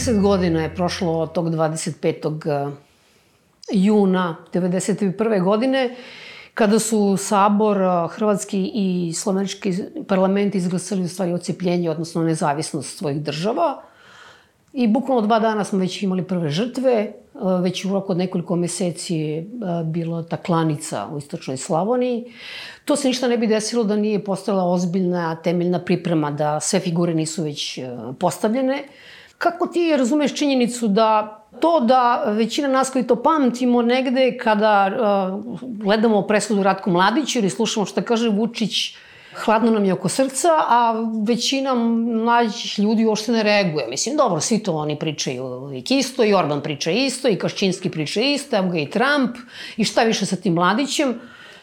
30 godina je prošlo od tog 25. juna 1991. godine kada su Sabor, Hrvatski i Slovenički parlament izglasali u stvari ocijepljenje, odnosno nezavisnost svojih država. I bukvalno dva dana smo već imali prve žrtve. Već u roku od nekoliko meseci je bila ta klanica u istočnoj Slavoniji. To se ništa ne bi desilo da nije postala ozbiljna temeljna priprema, da sve figure nisu već postavljene. Kako ti razumeš činjenicu da to da većina nas koji to pamtimo negde kada uh, gledamo presudu Ratku Mladiću ili slušamo što kaže Vučić, hladno nam je oko srca, a većina mlađih ljudi uopšte ne reaguje. Mislim, dobro, svi to oni pričaju uvijek isto, i Orban priča isto, i Kašćinski priča isto, evo ga i Trump, i šta više sa tim Mladićem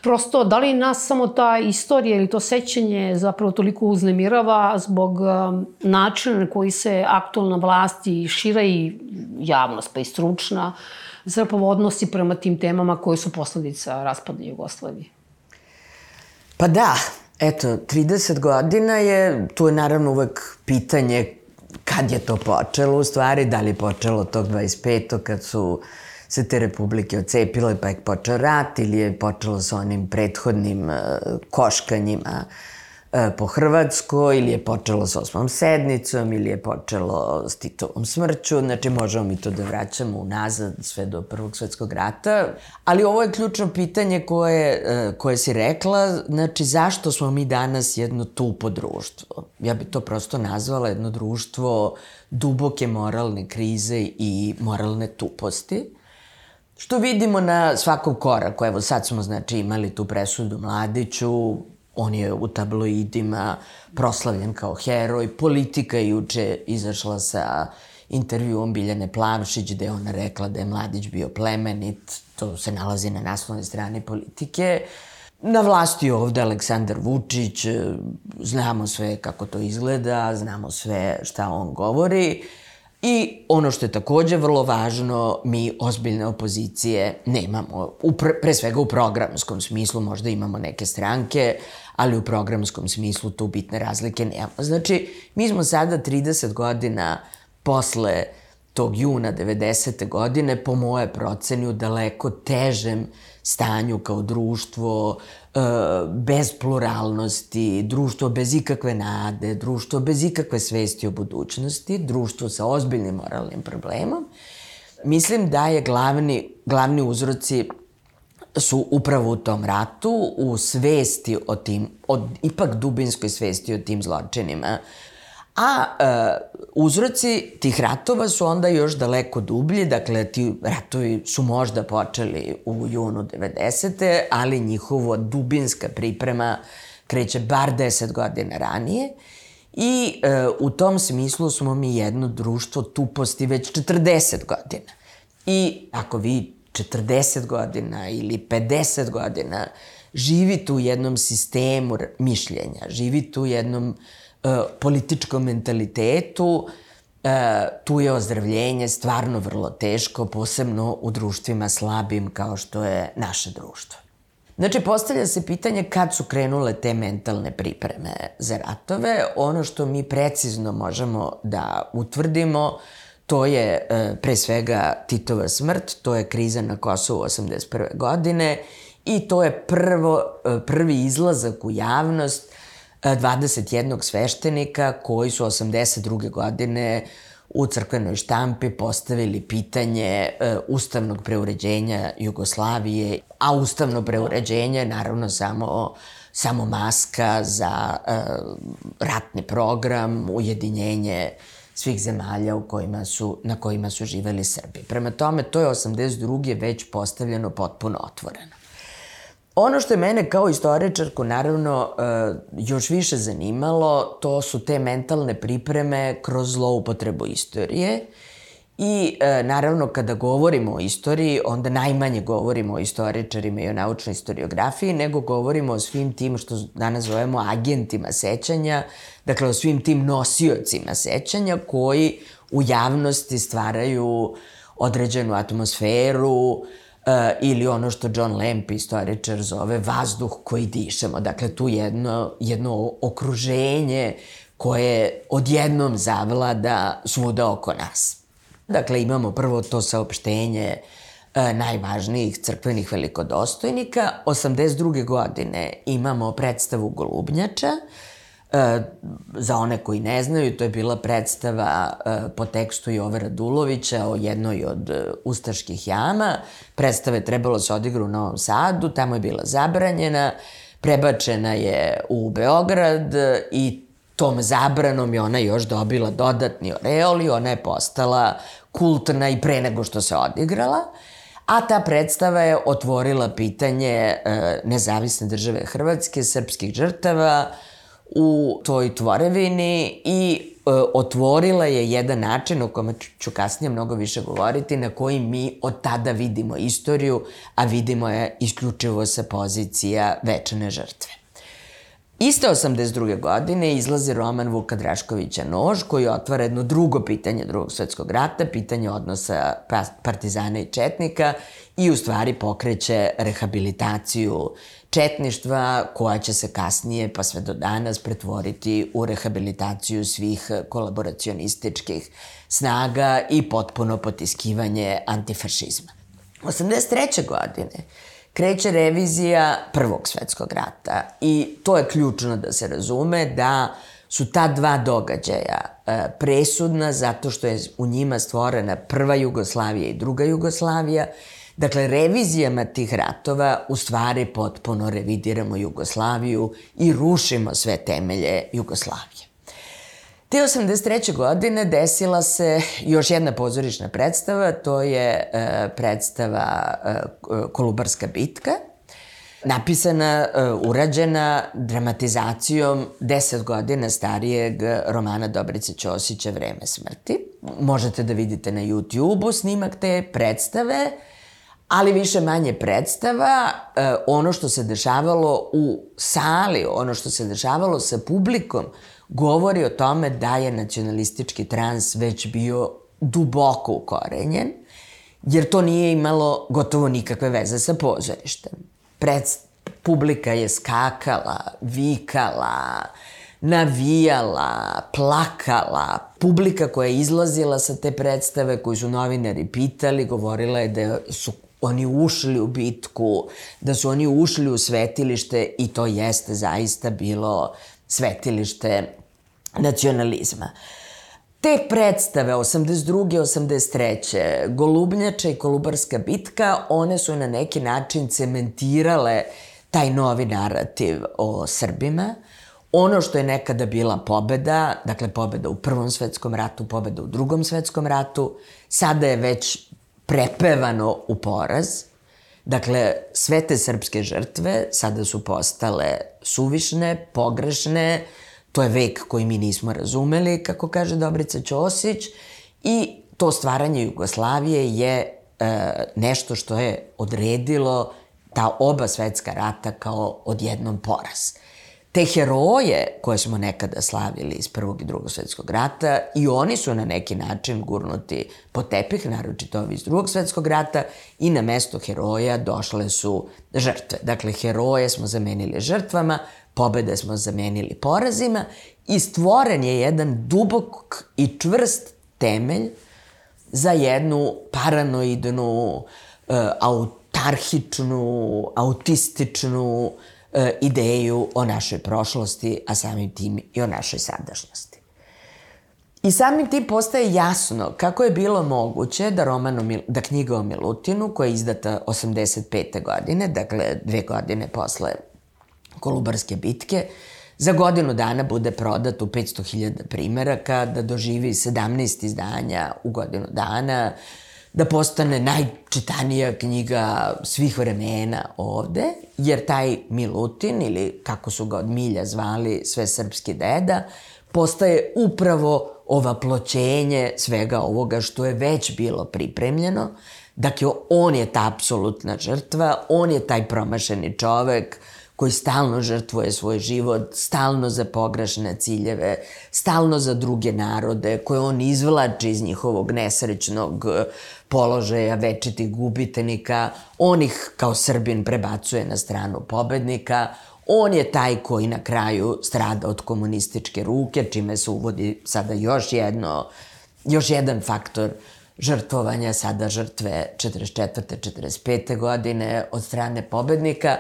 prosto, da li nas samo ta istorija ili to sećanje zapravo toliko uznemirava zbog um, načina na koji se aktualna vlast i šira i javnost, pa i stručna, zapravo odnosi prema tim temama koje su posledica raspada Jugoslavije? Pa da, eto, 30 godina je, tu je naravno uvek pitanje kad je to počelo u stvari, da li je počelo tog 25. kad su se te republike ocepile pa je počeo rat ili je počelo sa onim prethodnim uh, koškanjima uh, po Hrvatskoj ili je počelo sa osmom sednicom ili je počelo s Titovom smrću. Znači možemo mi to da vraćamo unazad sve do Prvog svetskog rata. Ali ovo je ključno pitanje koje, uh, koje si rekla. Znači zašto smo mi danas jedno tupo društvo? Ja bi to prosto nazvala jedno društvo duboke moralne krize i moralne tuposti. Što vidimo na svakom koraku. Evo sad smo znači imali tu presudu Mladiću, on je u tabloidima proslavljen kao heroj. Politika je juče izašla sa intervjuom Biljane Plavšić gde ona rekla da je Mladić bio plemenit. To se nalazi na naslovnoj strani politike. Na vlasti je ovde Aleksandar Vučić, znamo sve kako to izgleda, znamo sve šta on govori. I ono što je takođe vrlo važno, mi ozbiljne opozicije nemamo. U pre, pre svega u programskom smislu možda imamo neke stranke, ali u programskom smislu tu bitne razlike nemamo. Znači, mi smo sada 30 godina posle tog juna 90. godine, po moje proceni, u daleko težem stanju kao društvo, bez pluralnosti, društvo bez ikakve nade, društvo bez ikakve svesti o budućnosti, društvo sa ozbiljnim moralnim problemom. Mislim da je glavni, glavni uzroci su upravo u tom ratu, u svesti o tim, od ipak dubinskoj svesti o tim zločinima A e, uzroci tih ratova su onda još daleko dublji, dakle ti ratovi su možda počeli u junu 90. ali njihova dubinska priprema kreće bar 10 godina ranije. I e, u tom smislu smo mi jedno društvo tuposti već 40 godina. I ako vi 40 godina ili 50 godina živite u jednom sistemu mišljenja, živite u jednom E, političkom mentalitetu, e, tu je ozdravljenje stvarno vrlo teško, posebno u društvima slabim kao što je naše društvo. Znači, postavlja se pitanje kad su krenule te mentalne pripreme za ratove. Ono što mi precizno možemo da utvrdimo, to je e, pre svega Titova smrt, to je kriza na Kosovu 81. godine i to je prvo, prvi izlazak u javnost 21 sveštenika koji su 82. godine u crkvenoj štampi postavili pitanje e, ustavnog preuređenja Jugoslavije, a ustavno preuređenje je naravno samo samo maska za e, ratni program, ujedinjenje svih zemalja u kojima su, na kojima su živeli Srbi. Prema tome, to je 82. već postavljeno potpuno otvoreno. Ono što je mene kao istoričarku naravno e, još više zanimalo, to su te mentalne pripreme kroz zloupotrebu istorije. I e, naravno kada govorimo o istoriji, onda najmanje govorimo o istoričarima i o naučnoj historiografiji, nego govorimo o svim tim što danas zovemo agentima sećanja, dakle o svim tim nosiocima sećanja koji u javnosti stvaraju određenu atmosferu, ili ono što John Lamp, istoričar, zove vazduh koji dišemo. Dakle, tu jedno, jedno okruženje koje odjednom zavlada svuda oko nas. Dakle, imamo prvo to saopštenje e, najvažnijih crkvenih velikodostojnika. 82. godine imamo predstavu Golubnjača, E, za one koji ne znaju, to je bila predstava e, po tekstu Jove Radulovića o jednoj od e, ustaških jama. Predstava je trebalo se odigra u Novom Sadu, tamo je bila zabranjena, prebačena je u Beograd i tom zabranom je ona još dobila dodatni oreol i ona je postala kultna i pre nego što se odigrala. A ta predstava je otvorila pitanje e, nezavisne države Hrvatske, srpskih žrtava, u toj tvorevini i e, otvorila je jedan način o kome ću kasnije mnogo više govoriti, na koji mi od tada vidimo istoriju, a vidimo je isključivo sa pozicija večane žrtve. Iste 82. godine izlazi roman Vuka Draškovića Nož, koji otvara jedno drugo pitanje drugog svetskog rata, pitanje odnosa pa, partizana i četnika i u stvari pokreće rehabilitaciju četništva koja će se kasnije pa sve do danas pretvoriti u rehabilitaciju svih kolaboracionističkih snaga i potpuno potiskivanje antifašizma. 83. godine kreće revizija Prvog svetskog rata i to je ključno da se razume da su ta dva događaja e, presudna zato što je u njima stvorena prva Jugoslavija i druga Jugoslavija Dakle, revizijama tih ratova u stvari potpuno revidiramo Jugoslaviju i rušimo sve temelje Jugoslavije. Te 83. godine desila se još jedna pozorišna predstava, to je e, predstava e, Kolubarska bitka, napisana, e, urađena dramatizacijom deset godina starijeg romana Dobrice Ćosića Vreme smrti. Možete da vidite na YouTube-u snimak te predstave ali više manje predstava, e, ono što se dešavalo u sali, ono što se dešavalo sa publikom, govori o tome da je nacionalistički trans već bio duboko ukorenjen, jer to nije imalo gotovo nikakve veze sa pozorištem. Pred, publika je skakala, vikala, navijala, plakala. Publika koja je izlazila sa te predstave, koju su novinari pitali, govorila je da su oni ušli u bitku, da su oni ušli u svetilište i to jeste zaista bilo svetilište nacionalizma. Te predstave 82. 83. Golubnjača i Kolubarska bitka, one su na neki način cementirale taj novi narativ o Srbima. Ono što je nekada bila pobeda, dakle pobeda u Prvom svetskom ratu, pobeda u Drugom svetskom ratu, sada je već prepevano u poraz. Dakle, sve te srpske žrtve sada su postale suvišne, pogrešne, to je vek koji mi nismo razumeli, kako kaže Dobrica Ćosić, i to stvaranje Jugoslavije je e, nešto što je odredilo ta oba svetska rata kao odjednom poraz te heroje koje smo nekada slavili iz Prvog i Drugog svetskog rata i oni su na neki način gurnuti po tepih, naročito ovi iz Drugog svetskog rata i na mesto heroja došle su žrtve. Dakle, heroje smo zamenili žrtvama, pobede smo zamenili porazima i stvoren je jedan dubok i čvrst temelj za jednu paranoidnu, uh, autarhičnu, autističnu, e, ideju o našoj prošlosti, a samim tim i o našoj sadašnjosti. I samim tim postaje jasno kako je bilo moguće da, roman o, da knjiga o Milutinu, koja je izdata 85. godine, dakle dve godine posle Kolubarske bitke, za godinu dana bude prodat u 500.000 primjeraka, da doživi 17 izdanja u godinu dana, da postane najčitanija knjiga svih vremena ovde, jer taj Milutin, ili kako su ga od milja zvali sve srpski deda, postaje upravo ova ploćenje svega ovoga što je već bilo pripremljeno. Dakle, on je ta apsolutna žrtva, on je taj promašeni čovek, koji stalno žrtvuje svoj život, stalno za pogrešne ciljeve, stalno za druge narode, koje on izvlači iz njihovog nesrećnog položaja večitih gubitenika, on ih kao Srbin prebacuje na stranu pobednika, on je taj koji na kraju strada od komunističke ruke, čime se uvodi sada još jedno, još jedan faktor žrtvovanja, sada žrtve 44. 45. godine od strane pobednika.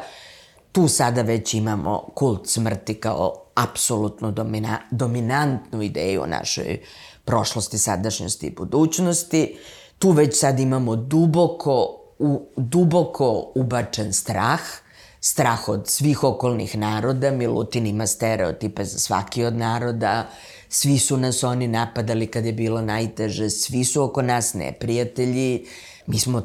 Tu sada već imamo kult smrti kao apsolutno domina, dominantnu ideju u našoj prošlosti, sadašnjosti i budućnosti. Tu već sad imamo duboko, u, duboko ubačen strah, strah od svih okolnih naroda, Milutin ima stereotipe za svaki od naroda, svi su nas oni napadali kad je bilo najteže, svi su oko nas neprijatelji, mi smo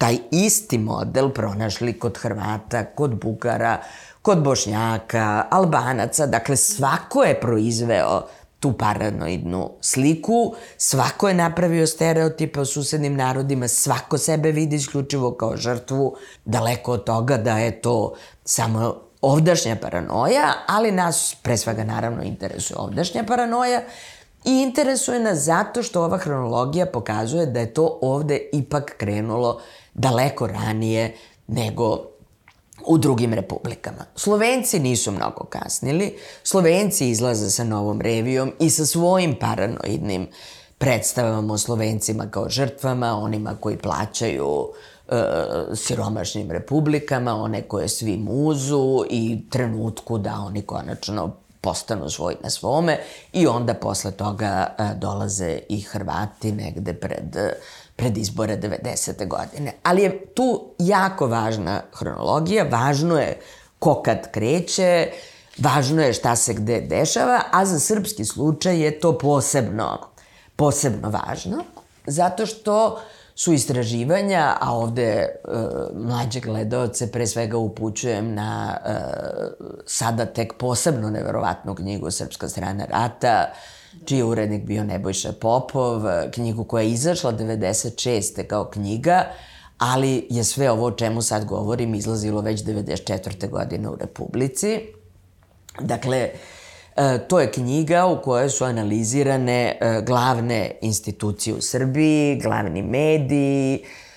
taj isti model pronašli kod Hrvata, kod Bugara, kod Bošnjaka, Albanaca, dakle svako je proizveo tu paranoidnu sliku, svako je napravio stereotipe o susednim narodima, svako sebe vidi isključivo kao žrtvu, daleko od toga da je to samo ovdašnja paranoja, ali nas pre svega naravno interesuje ovdašnja paranoja i interesuje nas zato što ova hronologija pokazuje da je to ovde ipak krenulo daleko ranije nego u drugim republikama. Slovenci nisu mnogo kasnili. Slovenci izlaze sa novom revijom i sa svojim paranoidnim predstavama o Slovencima kao žrtvama, onima koji plaćaju e, siromašnim republikama, one koje svi muzu i trenutku da oni konačno postanu svoj na svome i onda posle toga e, dolaze i Hrvati negde pred pred izbore 90. godine. Ali je tu jako važna hronologija, važno je ko kad kreće, važno je šta se gde dešava, a za srpski slučaj je to posebno, posebno važno, zato što su istraživanja, a ovde e, mlađe gledalce pre svega upućujem na e, sada tek posebno neverovatnu knjigu Srpska strana rata, čiji je urednik bio Nebojša Popov, knjigu koja je izašla 96. kao knjiga, ali je sve ovo o čemu sad govorim izlazilo već 94. godine u Republici. Dakle, e, to je knjiga u kojoj su analizirane e, glavne institucije u Srbiji, glavni mediji, E,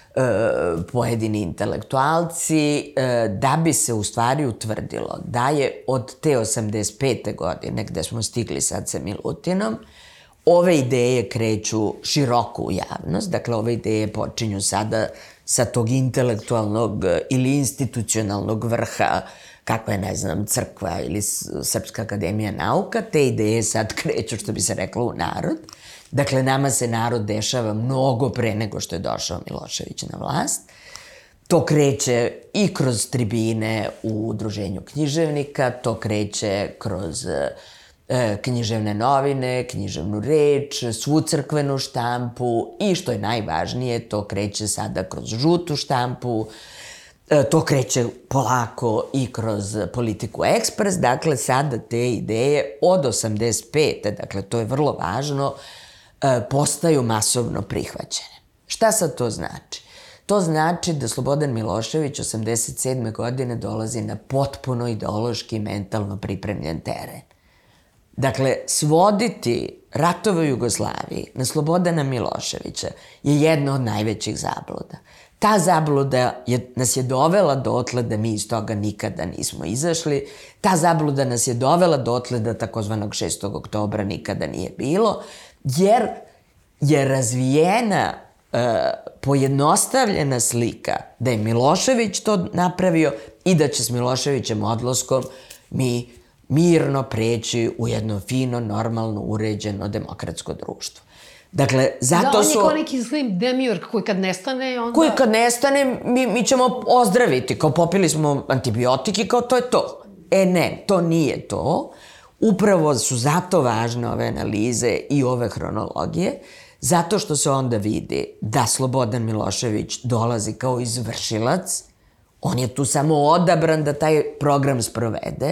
pojedini intelektualci, e, da bi se u stvari utvrdilo da je od te 85. godine, gde smo stigli sad sa Milutinom, ove ideje kreću široko u javnost, dakle ove ideje počinju sada sa tog intelektualnog ili institucionalnog vrha kakva je, ne znam, crkva ili Srpska akademija nauka, te ideje sad kreću, što bi se reklo, u narod. Dakle, nama se narod dešava mnogo pre nego što je došao Milošević na vlast. To kreće i kroz tribine u udruženju književnika, to kreće kroz e, književne novine, književnu reč, svu crkvenu štampu i što je najvažnije, to kreće sada kroz žutu štampu, e, to kreće polako i kroz politiku ekspres, dakle sada te ideje od 85. dakle to je vrlo važno, postaju masovno prihvaćene. Šta sad to znači? To znači da Slobodan Milošević 87. godine dolazi na potpuno ideološki i mentalno pripremljen teren. Dakle, svoditi ratove Jugoslaviji na Slobodana Miloševića je jedna od najvećih zabluda. Ta zabluda je, nas je dovela dotle da mi iz toga nikada nismo izašli. Ta zabluda nas je dovela dotle da takozvanog 6. oktobra nikada nije bilo jer je razvijena uh, pojednostavljena slika da je Milošević to napravio i da će s Miloševićem odlaskom mi mirno preći u jedno fino, normalno, uređeno, demokratsko društvo. Dakle, zato da, on su... je kao neki slim demiurg koji kad nestane, onda... Koji kad nestane, mi, mi ćemo ozdraviti, kao popili smo antibiotike, kao to je to. E ne, to nije to. Upravo su zato važne ove analize i ove hronologije, zato što se onda vidi da Slobodan Milošević dolazi kao izvršilac, on je tu samo odabran da taj program sprovede,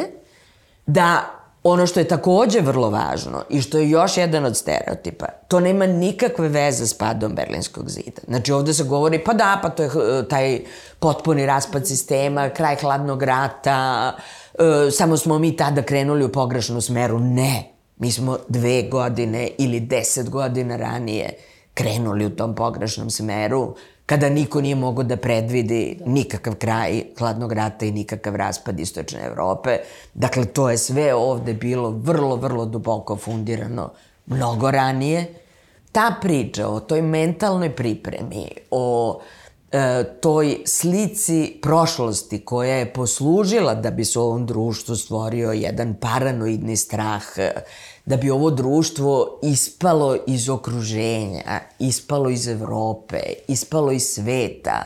da ono što je takođe vrlo važno i što je još jedan od stereotipa, to nema nikakve veze s padom Berlinskog zida. Znači ovde se govori, pa da, pa to je eh, taj potpuni raspad sistema, kraj hladnog rata, e, samo smo mi tada krenuli u pogrešnu smeru. Ne, mi smo dve godine ili deset godina ranije krenuli u tom pogrešnom smeru, kada niko nije mogao da predvidi nikakav kraj hladnog rata i nikakav raspad istočne Evrope. Dakle, to je sve ovde bilo vrlo, vrlo duboko fundirano mnogo ranije. Ta priča o toj mentalnoj pripremi, o e, toj slici prošlosti koja je poslužila da bi se u ovom društvu stvorio jedan paranoidni strah, da bi ovo društvo ispalo iz okruženja, ispalo iz Evrope, ispalo iz sveta,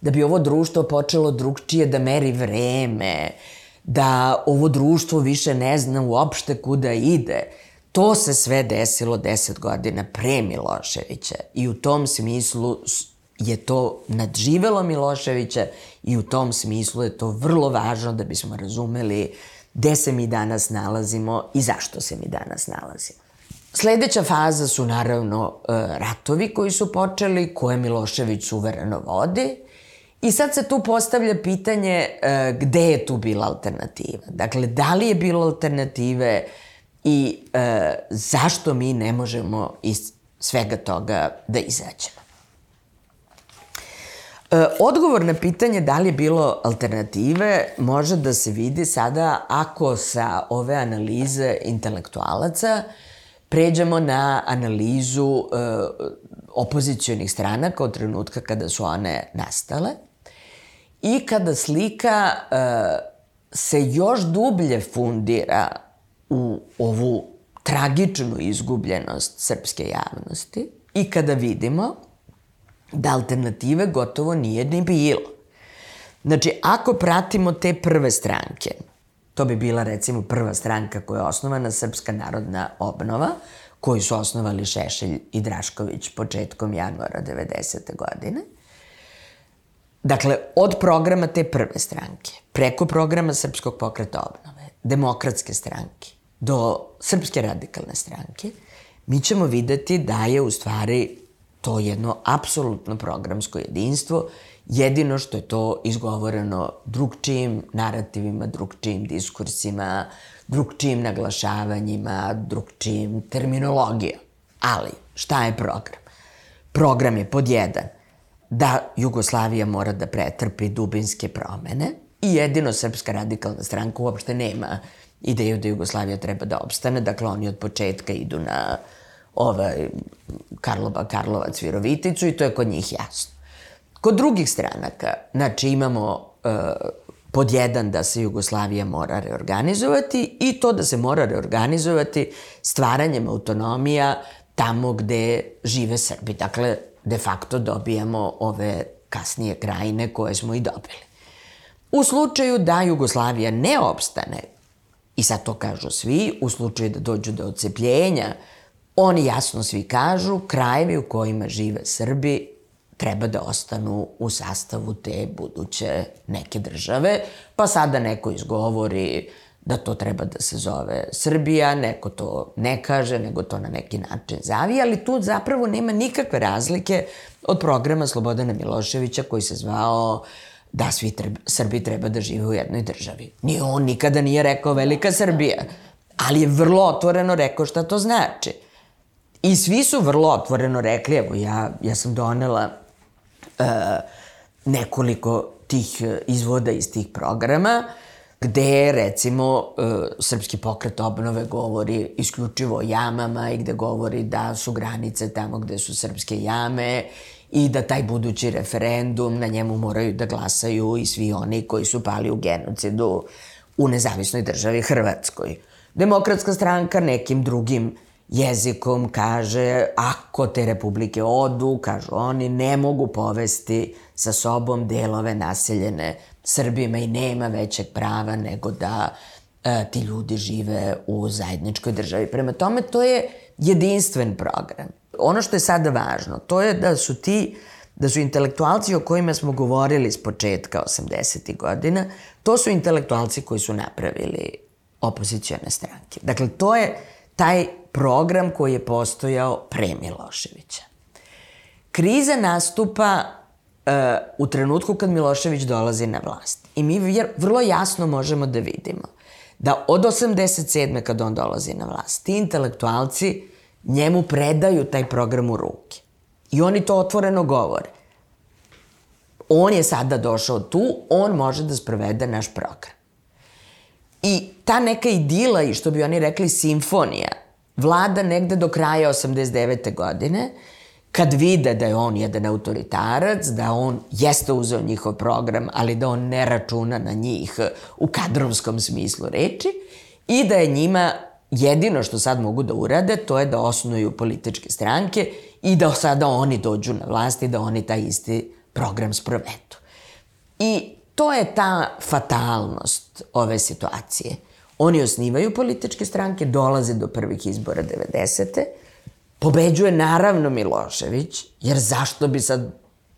da bi ovo društvo počelo drugčije da meri vreme, da ovo društvo više ne zna uopšte kuda ide. To se sve desilo deset godina pre Miloševića i u tom smislu je to nadživelo Miloševića i u tom smislu je to vrlo važno da bismo razumeli uh, gde se mi danas nalazimo i zašto se mi danas nalazimo. Sledeća faza su naravno e, ratovi koji su počeli, koje Milošević suvereno vodi i sad se tu postavlja pitanje e, gde je tu bila alternativa. Dakle, da li je bilo alternative i e, zašto mi ne možemo iz svega toga da izađemo. E, odgovor na pitanje da li je bilo alternative može da se vidi sada ako sa ove analize intelektualaca pređemo na analizu e, opozicijonih stranaka od trenutka kada su one nastale i kada slika e, se još dublje fundira u ovu tragičnu izgubljenost srpske javnosti i kada vidimo da alternative gotovo nije ni bilo. Znači, ako pratimo te prve stranke, to bi bila recimo prva stranka koja je osnovana, Srpska narodna obnova, koju su osnovali Šešelj i Drašković početkom januara 90. godine. Dakle, od programa te prve stranke, preko programa Srpskog pokreta obnove, demokratske stranke, do Srpske radikalne stranke, mi ćemo videti da je u stvari to jedno apsolutno programsko jedinstvo, jedino što je to izgovoreno drugčijim narativima, drugčijim diskursima, drugčijim naglašavanjima, drugčijim terminologijom. Ali, šta je program? Program je pod jedan, da Jugoslavija mora da pretrpi dubinske promene i jedino Srpska radikalna stranka uopšte nema ideju da Jugoslavija treba da opstane, dakle oni od početka idu na ovaj, Karlova, Karlovac, Viroviticu i to je kod njih jasno. Kod drugih stranaka, znači imamo e, pod jedan da se Jugoslavija mora reorganizovati i to da se mora reorganizovati stvaranjem autonomija tamo gde žive Srbi. Dakle, de facto dobijamo ove kasnije krajine koje smo i dobili. U slučaju da Jugoslavija ne opstane, i sad to kažu svi, u slučaju da dođu do ocepljenja, Oni jasno svi kažu, krajevi u kojima žive Srbi treba da ostanu u sastavu te buduće neke države, pa sada neko izgovori da to treba da se zove Srbija, neko to ne kaže, nego to na neki način zavija, ali tu zapravo nema nikakve razlike od programa Slobodana Miloševića koji se zvao da svi treba, Srbi treba da žive u jednoj državi. Ni on nikada nije rekao Velika Srbija, ali je vrlo otvoreno rekao šta to znači. I svi su vrlo otvoreno rekli, evo ja, ja sam donela uh, nekoliko tih e, izvoda iz tih programa, gde recimo uh, Srpski pokret obnove govori isključivo o jamama i gde govori da su granice tamo gde su srpske jame i da taj budući referendum na njemu moraju da glasaju i svi oni koji su pali u genocidu u nezavisnoj državi Hrvatskoj. Demokratska stranka nekim drugim jezikom kaže ako te republike odu, kažu oni, ne mogu povesti sa sobom delove naseljene Srbima i nema većeg prava nego da e, ti ljudi žive u zajedničkoj državi. Prema tome, to je jedinstven program. Ono što je sada važno, to je da su ti da su intelektualci o kojima smo govorili s početka 80. godina, to su intelektualci koji su napravili opozicijone stranke. Dakle, to je taj program koji je postojao pre Miloševića. Kriza nastupa uh, u trenutku kad Milošević dolazi na vlast. I mi vrlo jasno možemo da vidimo da od 87. kad on dolazi na vlast, ti intelektualci njemu predaju taj program u ruke. I oni to otvoreno govore. On je sada došao tu, on može da sprovede naš program. I ta neka idila i što bi oni rekli simfonija vlada negde do kraja 89. godine kad vide da je on jedan autoritarac, da on jeste uzeo njihov program, ali da on ne računa na njih u kadrovskom smislu reči i da je njima jedino što sad mogu da urade, to je da osnuju političke stranke i da sada oni dođu na vlast i da oni taj isti program sprovedu. I to je ta fatalnost ove situacije. Oni osnivaju političke stranke, dolaze do prvih izbora 90. Pobeđuje naravno Milošević, jer zašto bi sad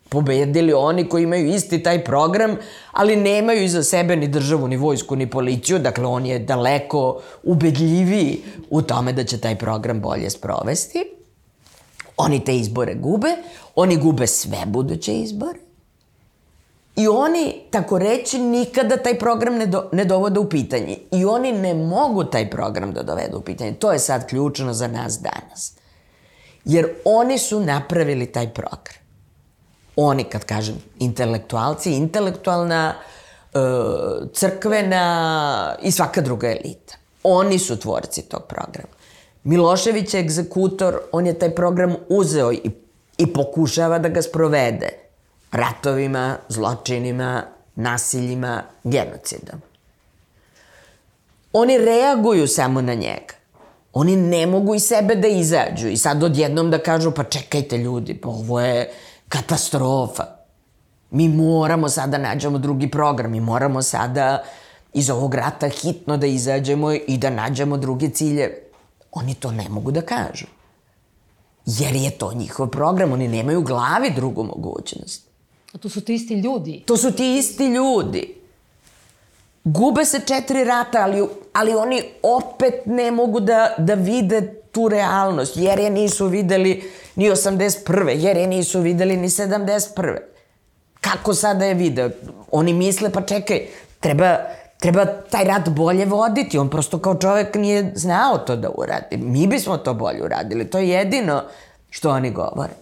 pobedili oni koji imaju isti taj program, ali nemaju iza sebe ni državu, ni vojsku, ni policiju, dakle on je daleko ubedljiviji u tome da će taj program bolje sprovesti. Oni te izbore gube, oni gube sve buduće izbore i oni, tako reći, nikada taj program ne, do, ne dovode u pitanje. I oni ne mogu taj program da dovedu u pitanje. To je sad ključno za nas danas. Jer oni su napravili taj program. Oni, kad kažem intelektualci, intelektualna, e, crkvena i svaka druga elita. Oni su tvorci tog programa. Milošević je egzekutor, on je taj program uzeo i, i pokušava da ga sprovede ratovima, zločinima, nasiljima, genocidom. Oni reaguju samo na njega. Oni ne mogu iz sebe da izađu i sad odjednom da kažu pa čekajte ljudi, pa ovo je katastrofa. Mi moramo sada da nađemo drugi program, mi moramo sada iz ovog rata hitno da izađemo i da nađemo druge cilje. Oni to ne mogu da kažu. Jer je to njihov program, oni nemaju u glavi drugu mogućnost. To su ti isti ljudi. To su ti isti ljudi. Gube se četiri rata, ali, ali oni opet ne mogu da, da vide tu realnost, jer je nisu videli ni 81. jer je nisu videli ni 71. Kako sada je video? Oni misle, pa čekaj, treba, treba taj rat bolje voditi. On prosto kao čovek nije znao to da uradi. Mi bismo to bolje uradili. To je jedino što oni govore.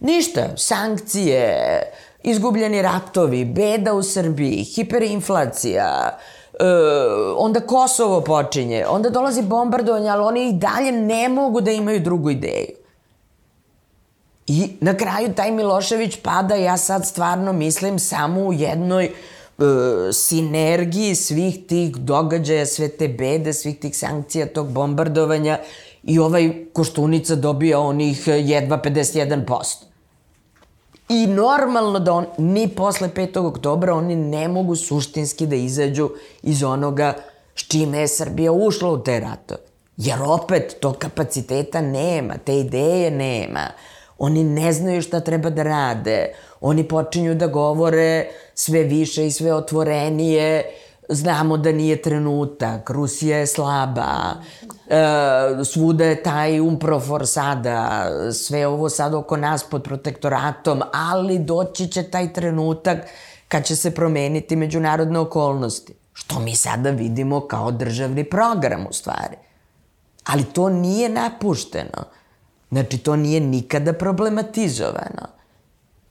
Ništa, sankcije, izgubljeni ratovi, beda u Srbiji, hiperinflacija, e, onda Kosovo počinje, onda dolazi bombardovanje, ali oni i dalje ne mogu da imaju drugu ideju. I na kraju taj Milošević pada, ja sad stvarno mislim samo u jednoj e, sinergiji svih tih događaja, sve te bede, svih tih sankcija, tog bombardovanja i ovaj Koštunica dobija onih jedva 51%. I normalno da on, ni posle 5. oktobra oni ne mogu suštinski da izađu iz onoga s čime je Srbija ušla u te ratove. Jer opet to kapaciteta nema, te ideje nema. Oni ne znaju šta treba da rade. Oni počinju da govore sve više i sve otvorenije znamo da nije trenutak, Rusija je slaba, e, svuda je taj umprofor sada, sve ovo sad oko nas pod protektoratom, ali doći će taj trenutak kad će se promeniti međunarodne okolnosti. Što mi sada vidimo kao državni program u stvari. Ali to nije napušteno. Znači, to nije nikada problematizovano.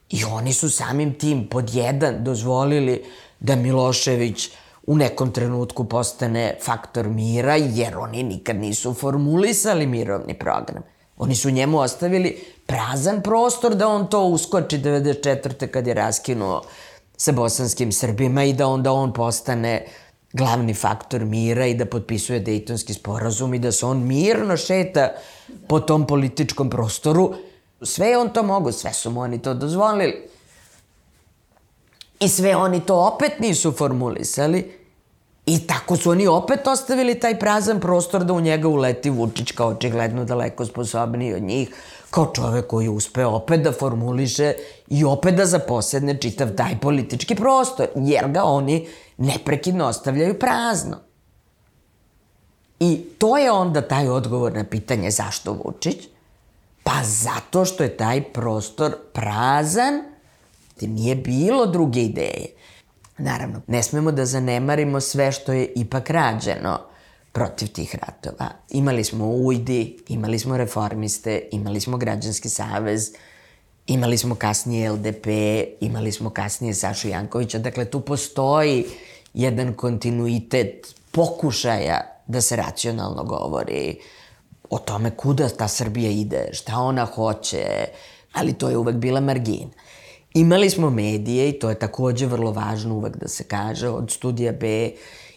I oni su samim tim pod jedan dozvolili da Milošević uh, u nekom trenutku postane faktor mira, jer oni nikad nisu formulisali mirovni program. Oni su njemu ostavili prazan prostor da on to uskoči 94. kad je raskinuo sa bosanskim Srbima i da onda on postane glavni faktor mira i da potpisuje Dejtonski sporazum i da se on mirno šeta po tom političkom prostoru. Sve je on to mogu, sve su mu oni to dozvolili. I sve oni to opet nisu formulisali I tako su oni opet ostavili taj prazan prostor da u njega uleti Vučić kao očigledno daleko sposobniji od njih, kao čovek koji uspe opet da formuliše i opet da zaposedne čitav taj politički prostor, jer ga oni neprekidno ostavljaju prazno. I to je onda taj odgovor na pitanje zašto Vučić? Pa zato što je taj prostor prazan, te nije bilo druge ideje. Naravno, ne smemo da zanemarimo sve što je ipak rađeno protiv tih ratova. Imali smo Ujdi, imali smo reformiste, imali smo građanski savez, imali smo kasnije LDP, imali smo kasnije Sašu Jankovića. Dakle, tu postoji jedan kontinuitet pokušaja da se racionalno govori o tome kuda ta Srbija ide, šta ona hoće, ali to je uvek bila margina. Imali smo medije i to je takođe vrlo važno uvek da se kaže, od studija B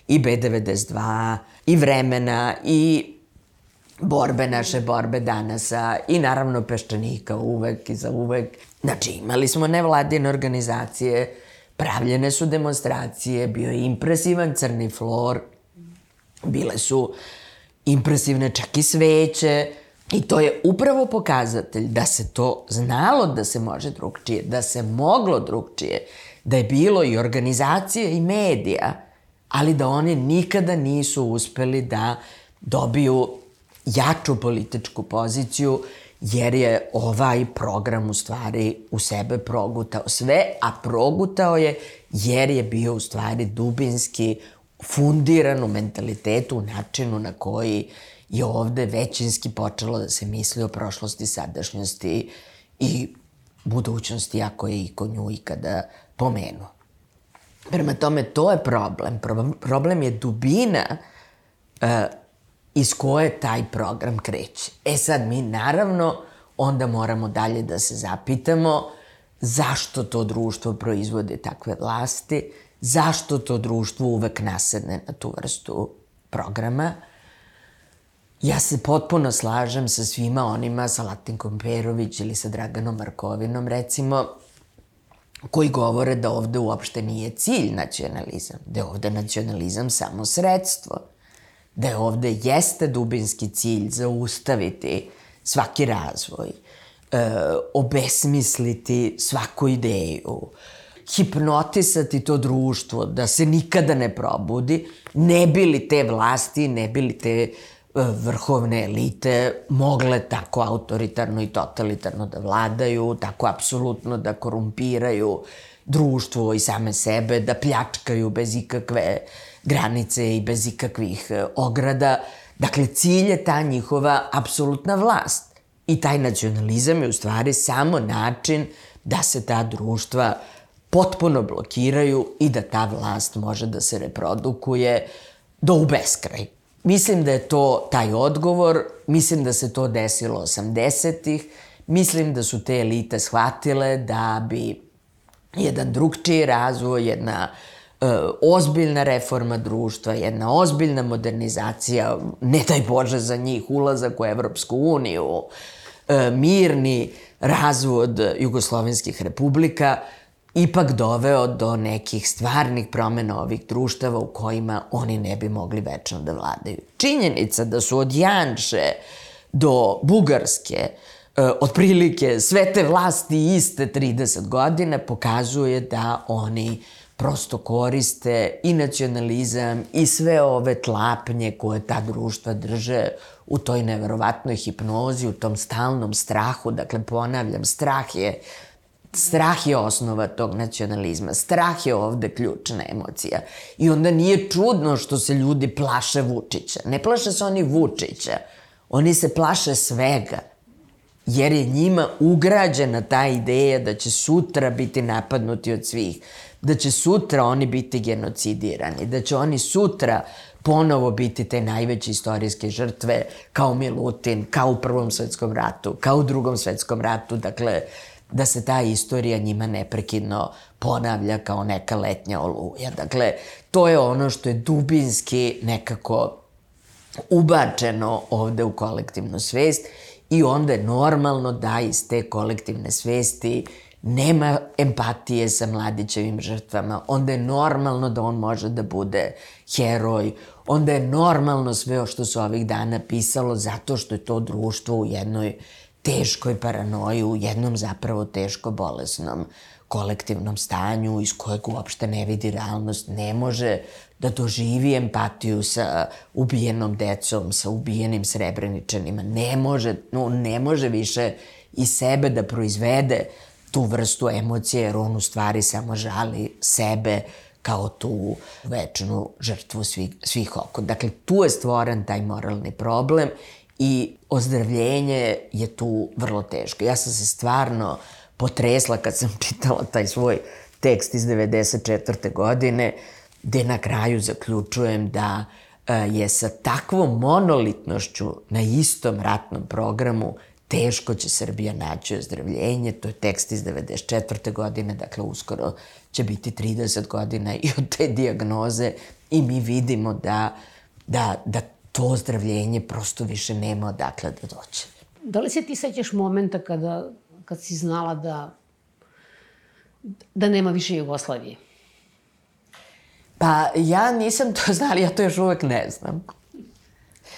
i B92 i vremena i borbe naše borbe danasa i naravno peščanika uvek i za uvek. Znači imali smo nevladine organizacije, pravljene su demonstracije, bio je impresivan crni flor, bile su impresivne čak i sveće, I to je upravo pokazatelj da se to znalo da se može drugčije, da se moglo drugčije, da je bilo i organizacije i medija, ali da one nikada nisu uspeli da dobiju jaču političku poziciju, jer je ovaj program u stvari u sebe progutao. Sve, a progutao je jer je bio u stvari dubinski fundiran u mentalitetu, u načinu na koji je ovde većinski počelo da se misli o prošlosti, sadašnjosti i budućnosti, ako je i ko nju ikada pomenuo. Prema tome, to je problem. Problem je dubina uh, iz koje taj program kreće. E sad, mi naravno onda moramo dalje da se zapitamo zašto to društvo proizvode takve vlasti, zašto to društvo uvek nasedne na tu vrstu programa, Ja se potpuno slažem sa svima onima, sa Latinkom Perović ili sa Draganom Markovinom, recimo, koji govore da ovde uopšte nije cilj nacionalizam, da je ovde nacionalizam samo sredstvo, da je ovde jeste dubinski cilj zaustaviti svaki razvoj, e, obesmisliti svaku ideju, hipnotisati to društvo da se nikada ne probudi, ne bili te vlasti, ne bili te vrhovne elite mogle tako autoritarno i totalitarno da vladaju, tako apsolutno da korumpiraju društvo i same sebe, da pljačkaju bez ikakve granice i bez ikakvih e, ograda. Dakle, cilj je ta njihova apsolutna vlast. I taj nacionalizam je u stvari samo način da se ta društva potpuno blokiraju i da ta vlast može da se reprodukuje do u beskraj. Mislim da je to taj odgovor, mislim da se to desilo 80-ih, mislim da su te elite shvatile da bi jedan drugčiji razvoj, jedna e, ozbiljna reforma društva, jedna ozbiljna modernizacija, ne daj Bože za njih, ulazak u Evropsku uniju, e, mirni razvod jugoslovenskih republika, ipak doveo do nekih stvarnih promena ovih društava u kojima oni ne bi mogli večno da vladaju. Činjenica da su od Janše do Bugarske e, otprilike sve te vlasti iste 30 godina pokazuje da oni prosto koriste i nacionalizam i sve ove tlapnje koje ta društva drže u toj neverovatnoj hipnozi, u tom stalnom strahu. Dakle, ponavljam, strah je Strah je osnova tog nacionalizma. Strah je ovde ključna emocija. I onda nije čudno što se ljudi plaše Vučića. Ne plaše se oni Vučića. Oni se plaše svega. Jer je njima ugrađena ta ideja da će sutra biti napadnuti od svih. Da će sutra oni biti genocidirani. Da će oni sutra ponovo biti te najveće istorijske žrtve kao Milutin, kao u Prvom svetskom ratu, kao u Drugom svetskom ratu. Dakle, da se ta istorija njima neprekidno ponavlja kao neka letnja oluja. Dakle, to je ono što je dubinski nekako ubačeno ovde u kolektivnu svest i onda je normalno da iz te kolektivne svesti nema empatije sa mladićevim žrtvama, onda je normalno da on može da bude heroj, onda je normalno sve što se ovih dana pisalo zato što je to društvo u jednoj teškoj paranoji, u jednom zapravo teško bolesnom kolektivnom stanju iz kojeg uopšte ne vidi realnost, ne može da doživi empatiju sa ubijenom decom, sa ubijenim srebreničanima. Ne može, no, ne može više i sebe da proizvede tu vrstu emocije, jer on u stvari samo žali sebe kao tu večnu žrtvu svih, svih oko. Dakle, tu je stvoren taj moralni problem i ozdravljenje je tu vrlo teško. Ja sam se stvarno potresla kad sam čitala taj svoj tekst iz 94. godine, gde na kraju zaključujem da e, je sa takvom monolitnošću na istom ratnom programu teško će Srbija naći ozdravljenje. To je tekst iz 94. godine, dakle uskoro će biti 30 godina i od te diagnoze i mi vidimo da, da, da to ozdravljenje prosto više nema odakle da doće. Da li se ti sećaš momenta kada, kad si znala da, da nema više Jugoslavije? Pa ja nisam to znala, ja to još uvek ne znam.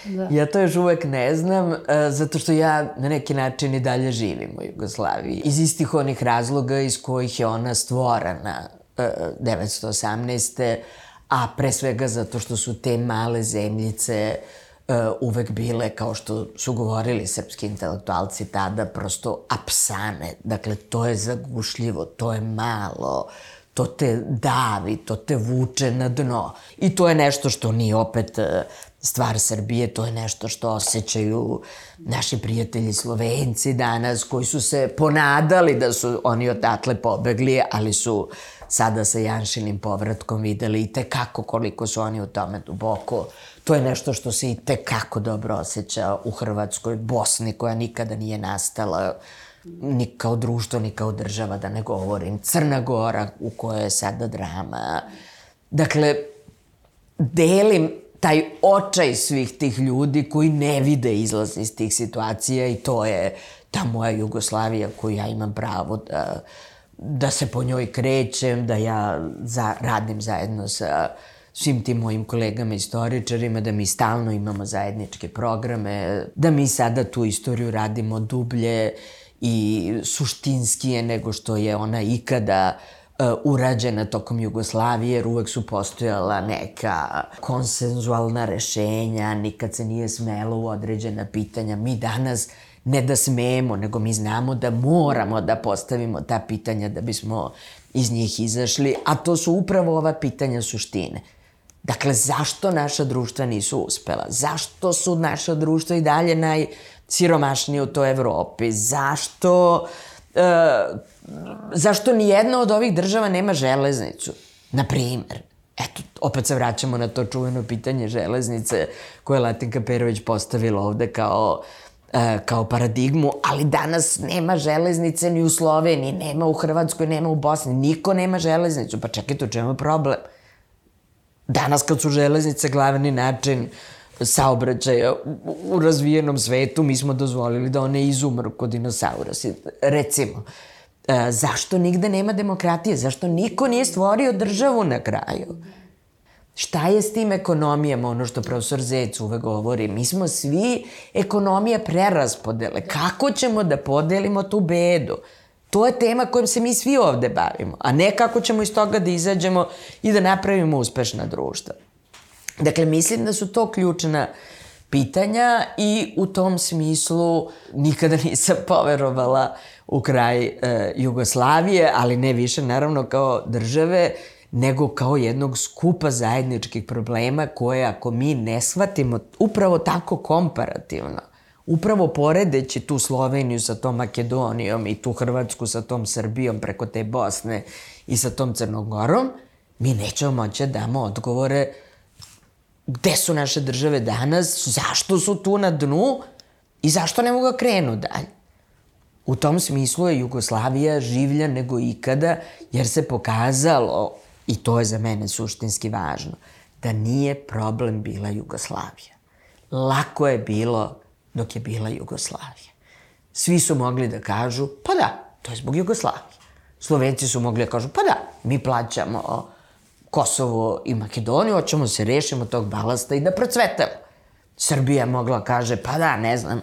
Da. Ja to još uvek ne znam, uh, zato što ja na neki način i dalje živim u Jugoslaviji. Iz istih onih razloga iz kojih je ona stvorena uh, 918. A pre svega zato što su te male zemljice uh, uvek bile, kao što su govorili srpski intelektualci tada, prosto apsane. Dakle, to je zagušljivo, to je malo, to te davi, to te vuče na dno. I to je nešto što nije opet uh, stvar Srbije, to je nešto što osjećaju naši prijatelji Slovenci danas, koji su se ponadali da su oni odatle pobegli, ali su sada sa Janšinim povratkom videli i tekako koliko su oni u tome duboko. To je nešto što se i tekako dobro osjeća u Hrvatskoj, Bosni koja nikada nije nastala ni kao društvo, ni kao država, da ne govorim. Crna Gora u kojoj je sada drama. Dakle, delim taj očaj svih tih ljudi koji ne vide izlaz iz tih situacija i to je ta moja Jugoslavija koju ja imam pravo da, da se po njoj krećem, da ja za, radim zajedno sa svim tim mojim kolegama istoričarima, da mi stalno imamo zajedničke programe, da mi sada tu istoriju radimo dublje i suštinskije nego što je ona ikada Uh, urađena tokom Jugoslavije, jer uvek su postojala neka konsenzualna rešenja, nikad se nije smelo u određena pitanja. Mi danas ne da smemo, nego mi znamo da moramo da postavimo ta pitanja da bismo iz njih izašli, a to su upravo ova pitanja suštine. Dakle, zašto naša društva nisu uspela? Zašto su naša društva i dalje najsiromašnije u toj Evropi? Zašto uh, e, zašto ni jedna od ovih država nema železnicu? Na primer. Eto, opet se vraćamo na to čuveno pitanje železnice koje je Latinka Perović postavila ovde kao e, kao paradigmu, ali danas nema železnice ni u Sloveniji, nema u Hrvatskoj, nema u Bosni, niko nema železnicu. Pa čekajte, u čemu je problem? Danas kad su železnice glavni način saobraćaja u, razvijenom svetu, mi smo dozvolili da one izumru kod dinosaura. Recimo, e, zašto nigde nema demokratije? Zašto niko nije stvorio državu na kraju? Šta je s tim ekonomijama, ono što profesor Zec uvek govori? Mi smo svi ekonomija preraspodele. Kako ćemo da podelimo tu bedu? To je tema kojom se mi svi ovde bavimo, a ne kako ćemo iz toga da izađemo i da napravimo uspešna društva. Dakle, mislim da su to ključna pitanja i u tom smislu nikada nisam poverovala u kraj e, Jugoslavije, ali ne više naravno kao države, nego kao jednog skupa zajedničkih problema koje ako mi ne shvatimo upravo tako komparativno, upravo poredeći tu Sloveniju sa tom Makedonijom i tu Hrvatsku sa tom Srbijom preko te Bosne i sa tom Crnogorom, mi nećemo moći da damo odgovore gde su naše države danas, zašto su tu na dnu i zašto ne mogu da krenu dalje. U tom smislu je Jugoslavija življa nego ikada, jer se pokazalo, i to je za mene suštinski važno, da nije problem bila Jugoslavija. Lako je bilo dok je bila Jugoslavija. Svi su mogli da kažu, pa da, to je zbog Jugoslavije. Slovenci su mogli da kažu, pa da, mi plaćamo Kosovo i Makedoniju, hoćemo se rešimo tog balasta i da procvetamo. Srbija mogla kaže, pa da, ne znam,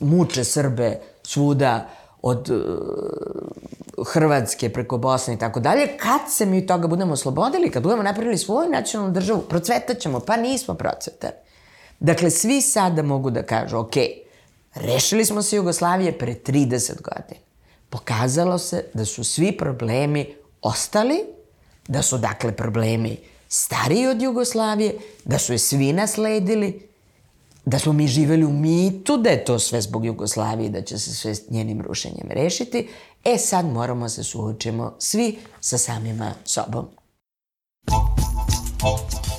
muče Srbe svuda od uh, Hrvatske preko Bosne i tako dalje. Kad se mi toga budemo oslobodili, kad budemo napravili svoju nacionalnu državu, procvetaćemo, pa nismo procvetali. Dakle, svi sada mogu da kažu, ok, rešili smo se Jugoslavije pre 30 godina. Pokazalo se da su svi problemi ostali da su dakle problemi stariji od Jugoslavije, da su je svi nasledili, da smo mi živeli u mitu da je to sve zbog Jugoslavije, da će se sve njenim rušenjem rešiti, e sad moramo se suočimo svi sa samima sobom. You.